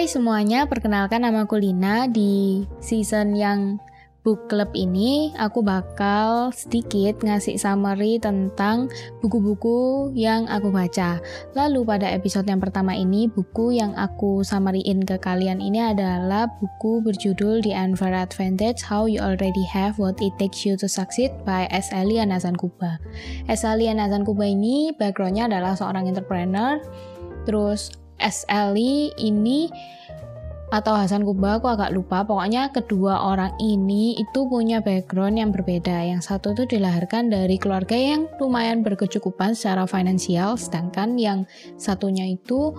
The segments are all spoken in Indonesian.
Hai semuanya, perkenalkan nama aku Lina di season yang book club ini aku bakal sedikit ngasih summary tentang buku-buku yang aku baca. Lalu pada episode yang pertama ini buku yang aku summary-in ke kalian ini adalah buku berjudul The Unfair Advantage How You Already Have What It Takes You to Succeed by S. Ali Nazan Kuba. S. Ali Nazan Kuba ini backgroundnya adalah seorang entrepreneur. Terus S. Ali ini atau Hasan Kuba aku agak lupa pokoknya kedua orang ini itu punya background yang berbeda yang satu itu dilahirkan dari keluarga yang lumayan berkecukupan secara finansial sedangkan yang satunya itu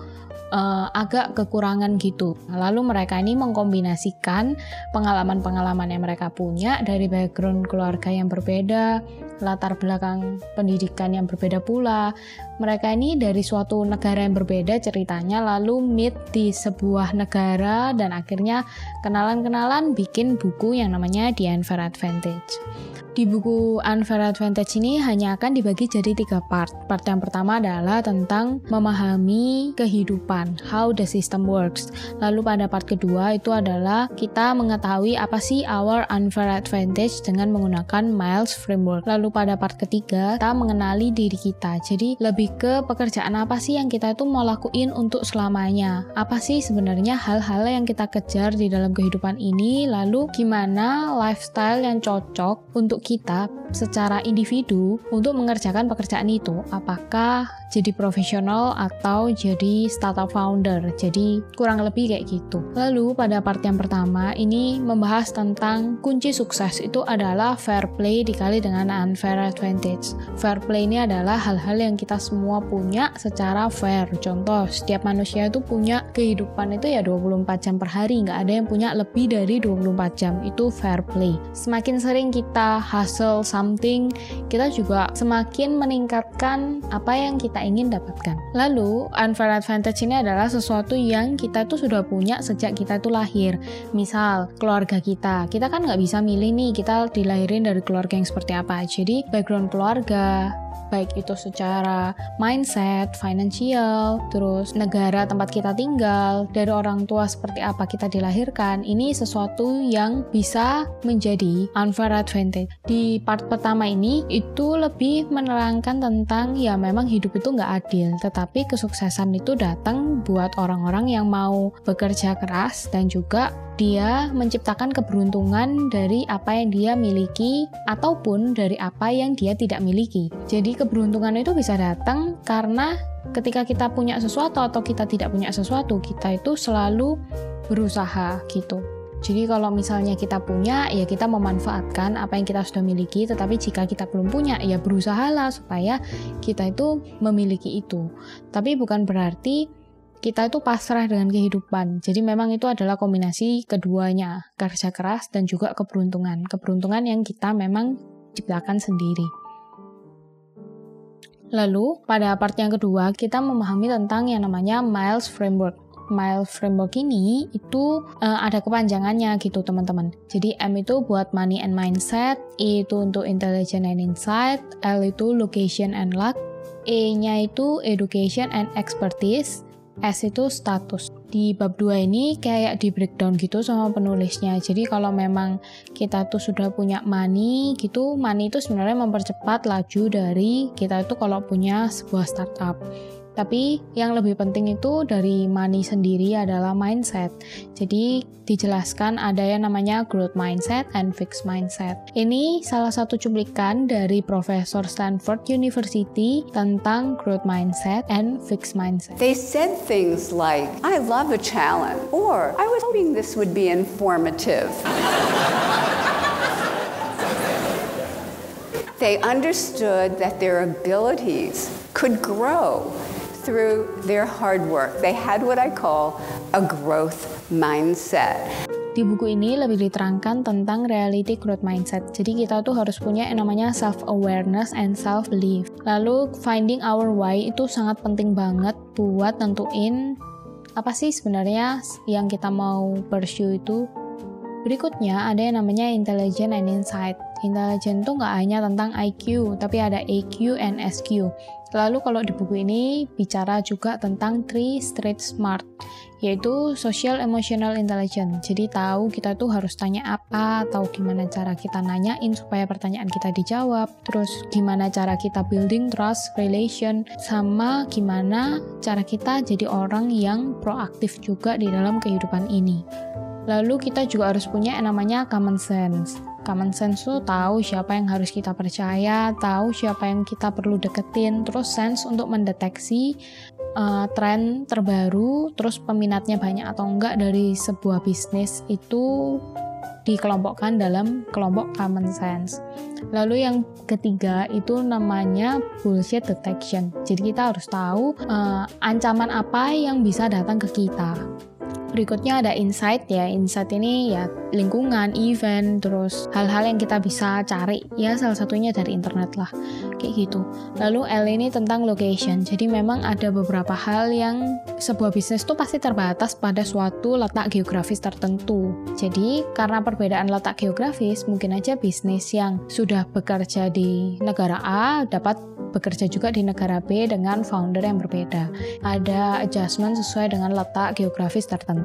uh, agak kekurangan gitu. Lalu mereka ini mengkombinasikan pengalaman-pengalaman yang mereka punya dari background keluarga yang berbeda, latar belakang pendidikan yang berbeda pula. Mereka ini dari suatu negara yang berbeda ceritanya lalu meet di sebuah negara dan akhirnya kenalan-kenalan bikin buku yang namanya The Unfair Advantage. Di buku Unfair Advantage ini hanya akan dibagi jadi tiga part. Part yang pertama adalah tentang memahami kehidupan, how the system works. Lalu pada part kedua itu adalah kita mengetahui apa sih our unfair advantage dengan menggunakan Miles Framework. Lalu pada part ketiga kita mengenali diri kita. Jadi lebih ke pekerjaan apa sih yang kita itu mau lakuin untuk selamanya. Apa sih sebenarnya hal-hal yang kita kejar di dalam kehidupan ini. Lalu gimana lifestyle yang cocok untuk kita secara individu untuk mengerjakan pekerjaan itu. Apakah jadi profesional atau jadi startup founder. Jadi kurang lebih kayak gitu. Lalu pada part yang pertama ini membahas tentang kunci sukses itu adalah fair play dikali dengan unfair advantage. Fair play ini adalah hal-hal yang kita semua punya secara fair. Contoh, setiap manusia itu punya kehidupan itu ya 24 jam per hari, nggak ada yang punya lebih dari 24 jam. Itu fair play. Semakin sering kita hustle something, kita juga semakin meningkatkan apa yang kita ingin dapatkan. Lalu, unfair advantage ini adalah sesuatu yang kita tuh sudah punya sejak kita tuh lahir. Misal, keluarga kita. Kita kan nggak bisa milih nih, kita dilahirin dari keluarga yang seperti apa. Jadi, background keluarga, baik itu secara mindset, financial, terus negara tempat kita tinggal, dari orang tua seperti apa kita dilahirkan, ini sesuatu yang bisa menjadi unfair advantage. Di part pertama ini itu lebih menerangkan tentang ya memang hidup itu nggak adil, tetapi kesuksesan itu datang buat orang-orang yang mau bekerja keras dan juga dia menciptakan keberuntungan dari apa yang dia miliki ataupun dari apa yang dia tidak miliki. Jadi keberuntungan itu bisa datang karena ketika kita punya sesuatu atau kita tidak punya sesuatu, kita itu selalu berusaha gitu. Jadi kalau misalnya kita punya, ya kita memanfaatkan apa yang kita sudah miliki, tetapi jika kita belum punya, ya berusahalah supaya kita itu memiliki itu. Tapi bukan berarti kita itu pasrah dengan kehidupan. Jadi memang itu adalah kombinasi keduanya, kerja keras dan juga keberuntungan. Keberuntungan yang kita memang ciptakan sendiri. Lalu, pada part yang kedua, kita memahami tentang yang namanya Miles Framework. Miles Framework ini itu uh, ada kepanjangannya gitu teman-teman. Jadi M itu buat money and mindset, E itu untuk intelligence and insight, L itu location and luck, E-nya itu education and expertise, S itu status. Di bab 2 ini kayak di breakdown gitu sama penulisnya. Jadi kalau memang kita tuh sudah punya money gitu, money itu sebenarnya mempercepat laju dari kita itu kalau punya sebuah startup. Tapi yang lebih penting itu dari money sendiri adalah mindset. Jadi dijelaskan ada yang namanya growth mindset and fixed mindset. Ini salah satu cuplikan dari Profesor Stanford University tentang growth mindset and fixed mindset. They said things like, I love a challenge, or I was hoping this would be informative. they understood that their abilities could grow through their hard work. They had what I call a growth mindset. Di buku ini lebih diterangkan tentang reality growth mindset. Jadi kita tuh harus punya yang namanya self awareness and self belief. Lalu finding our why itu sangat penting banget buat tentuin apa sih sebenarnya yang kita mau pursue itu. Berikutnya ada yang namanya intelligence and insight. Intelligence itu nggak hanya tentang IQ, tapi ada AQ and SQ. Lalu kalau di buku ini bicara juga tentang three street smart, yaitu social emotional intelligence. Jadi tahu kita tuh harus tanya apa, tahu gimana cara kita nanyain supaya pertanyaan kita dijawab, terus gimana cara kita building trust relation, sama gimana cara kita jadi orang yang proaktif juga di dalam kehidupan ini. Lalu kita juga harus punya yang namanya common sense. Common sense tuh tahu siapa yang harus kita percaya, tahu siapa yang kita perlu deketin, terus sense untuk mendeteksi uh, tren terbaru, terus peminatnya banyak atau enggak dari sebuah bisnis itu dikelompokkan dalam kelompok common sense. Lalu yang ketiga itu namanya bullshit detection. Jadi kita harus tahu uh, ancaman apa yang bisa datang ke kita. Berikutnya ada insight ya. Insight ini ya lingkungan, event, terus hal-hal yang kita bisa cari. Ya salah satunya dari internet lah. Kayak gitu. Lalu L ini tentang location. Jadi memang ada beberapa hal yang sebuah bisnis tuh pasti terbatas pada suatu letak geografis tertentu. Jadi karena perbedaan letak geografis, mungkin aja bisnis yang sudah bekerja di negara A dapat bekerja juga di negara B dengan founder yang berbeda. Ada adjustment sesuai dengan letak geografis tertentu.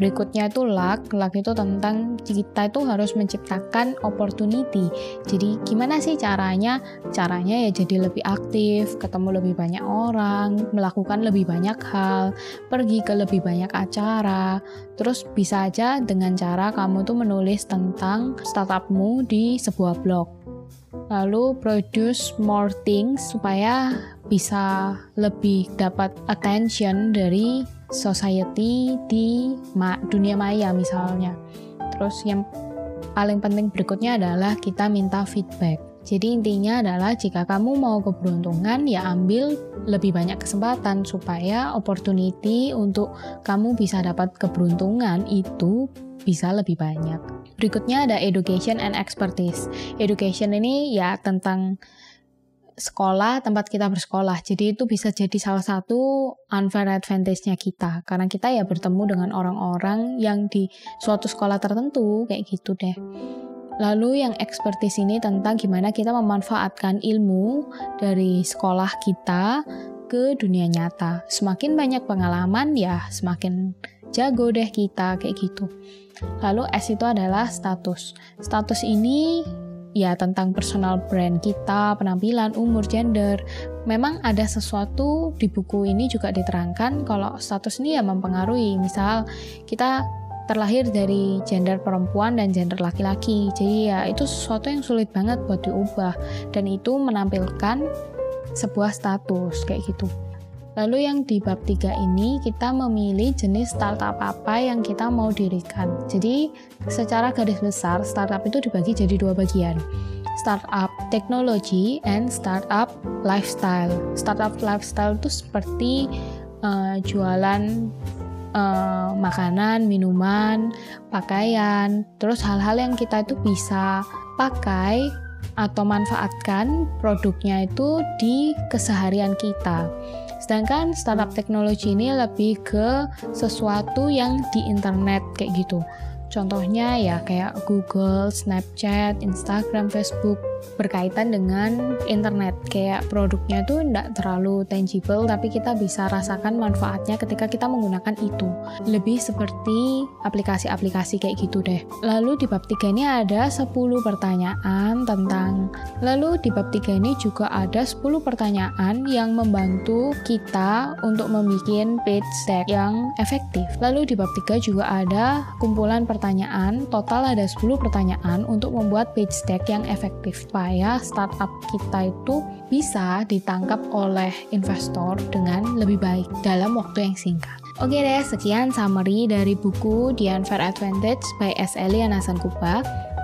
Berikutnya itu luck. Luck itu tentang kita itu harus menciptakan opportunity. Jadi gimana sih caranya? Caranya ya jadi lebih aktif, ketemu lebih banyak orang, melakukan lebih banyak hal, pergi ke lebih banyak acara. Terus bisa aja dengan cara kamu tuh menulis tentang startupmu di sebuah blog lalu produce more things supaya bisa lebih dapat attention dari society di ma dunia maya misalnya. Terus yang paling penting berikutnya adalah kita minta feedback. Jadi intinya adalah jika kamu mau keberuntungan ya ambil lebih banyak kesempatan supaya opportunity untuk kamu bisa dapat keberuntungan itu bisa lebih banyak. Berikutnya ada education and expertise. Education ini ya tentang sekolah, tempat kita bersekolah. Jadi itu bisa jadi salah satu unfair advantage-nya kita. Karena kita ya bertemu dengan orang-orang yang di suatu sekolah tertentu, kayak gitu deh. Lalu yang expertise ini tentang gimana kita memanfaatkan ilmu dari sekolah kita ke dunia nyata. Semakin banyak pengalaman ya semakin jago deh kita kayak gitu. Lalu S itu adalah status. Status ini ya tentang personal brand kita, penampilan, umur, gender. Memang ada sesuatu di buku ini juga diterangkan kalau status ini ya mempengaruhi. Misal kita terlahir dari gender perempuan dan gender laki-laki. Jadi ya itu sesuatu yang sulit banget buat diubah dan itu menampilkan sebuah status kayak gitu. Lalu yang di bab 3 ini kita memilih jenis startup apa yang kita mau dirikan. Jadi secara garis besar startup itu dibagi jadi dua bagian. Startup teknologi and startup lifestyle. Startup lifestyle itu seperti uh, jualan uh, makanan, minuman, pakaian, terus hal-hal yang kita itu bisa pakai atau manfaatkan produknya itu di keseharian kita. Sedangkan startup teknologi ini lebih ke sesuatu yang di internet kayak gitu. Contohnya ya kayak Google, Snapchat, Instagram, Facebook, berkaitan dengan internet. Kayak produknya tuh tidak terlalu tangible tapi kita bisa rasakan manfaatnya ketika kita menggunakan itu. Lebih seperti aplikasi-aplikasi kayak gitu deh. Lalu di bab 3 ini ada 10 pertanyaan tentang lalu di bab 3 ini juga ada 10 pertanyaan yang membantu kita untuk membuat page deck yang efektif. Lalu di bab 3 juga ada kumpulan pertanyaan. Total ada 10 pertanyaan untuk membuat page deck yang efektif supaya startup kita itu bisa ditangkap oleh investor dengan lebih baik dalam waktu yang singkat. Oke deh, sekian summary dari buku The Unfair Advantage by S. Elian Hasan.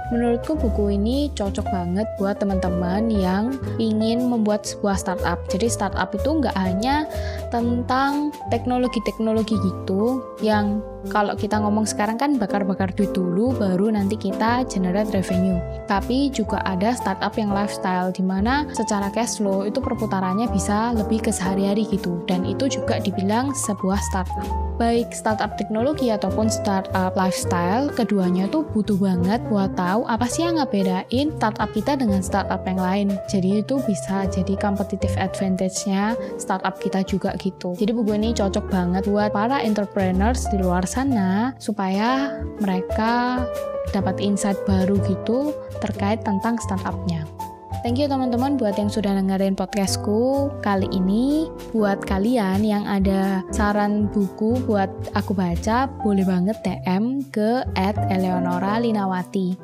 Menurutku buku ini cocok banget buat teman-teman yang ingin membuat sebuah startup. Jadi startup itu nggak hanya tentang teknologi-teknologi gitu yang kalau kita ngomong sekarang kan bakar-bakar duit dulu baru nanti kita generate revenue. Tapi juga ada startup yang lifestyle di mana secara cash flow itu perputarannya bisa lebih ke sehari-hari gitu dan itu juga dibilang sebuah startup. Baik startup teknologi ataupun startup lifestyle, keduanya tuh butuh banget buat tahu apa sih yang ngebedain startup kita dengan startup yang lain. Jadi itu bisa jadi competitive advantage-nya startup kita juga gitu. Jadi buku ini cocok banget buat para entrepreneurs di luar sana supaya mereka dapat insight baru gitu terkait tentang startupnya. Thank you teman-teman buat yang sudah dengerin podcastku kali ini. Buat kalian yang ada saran buku buat aku baca, boleh banget DM ke @eleonora linawati.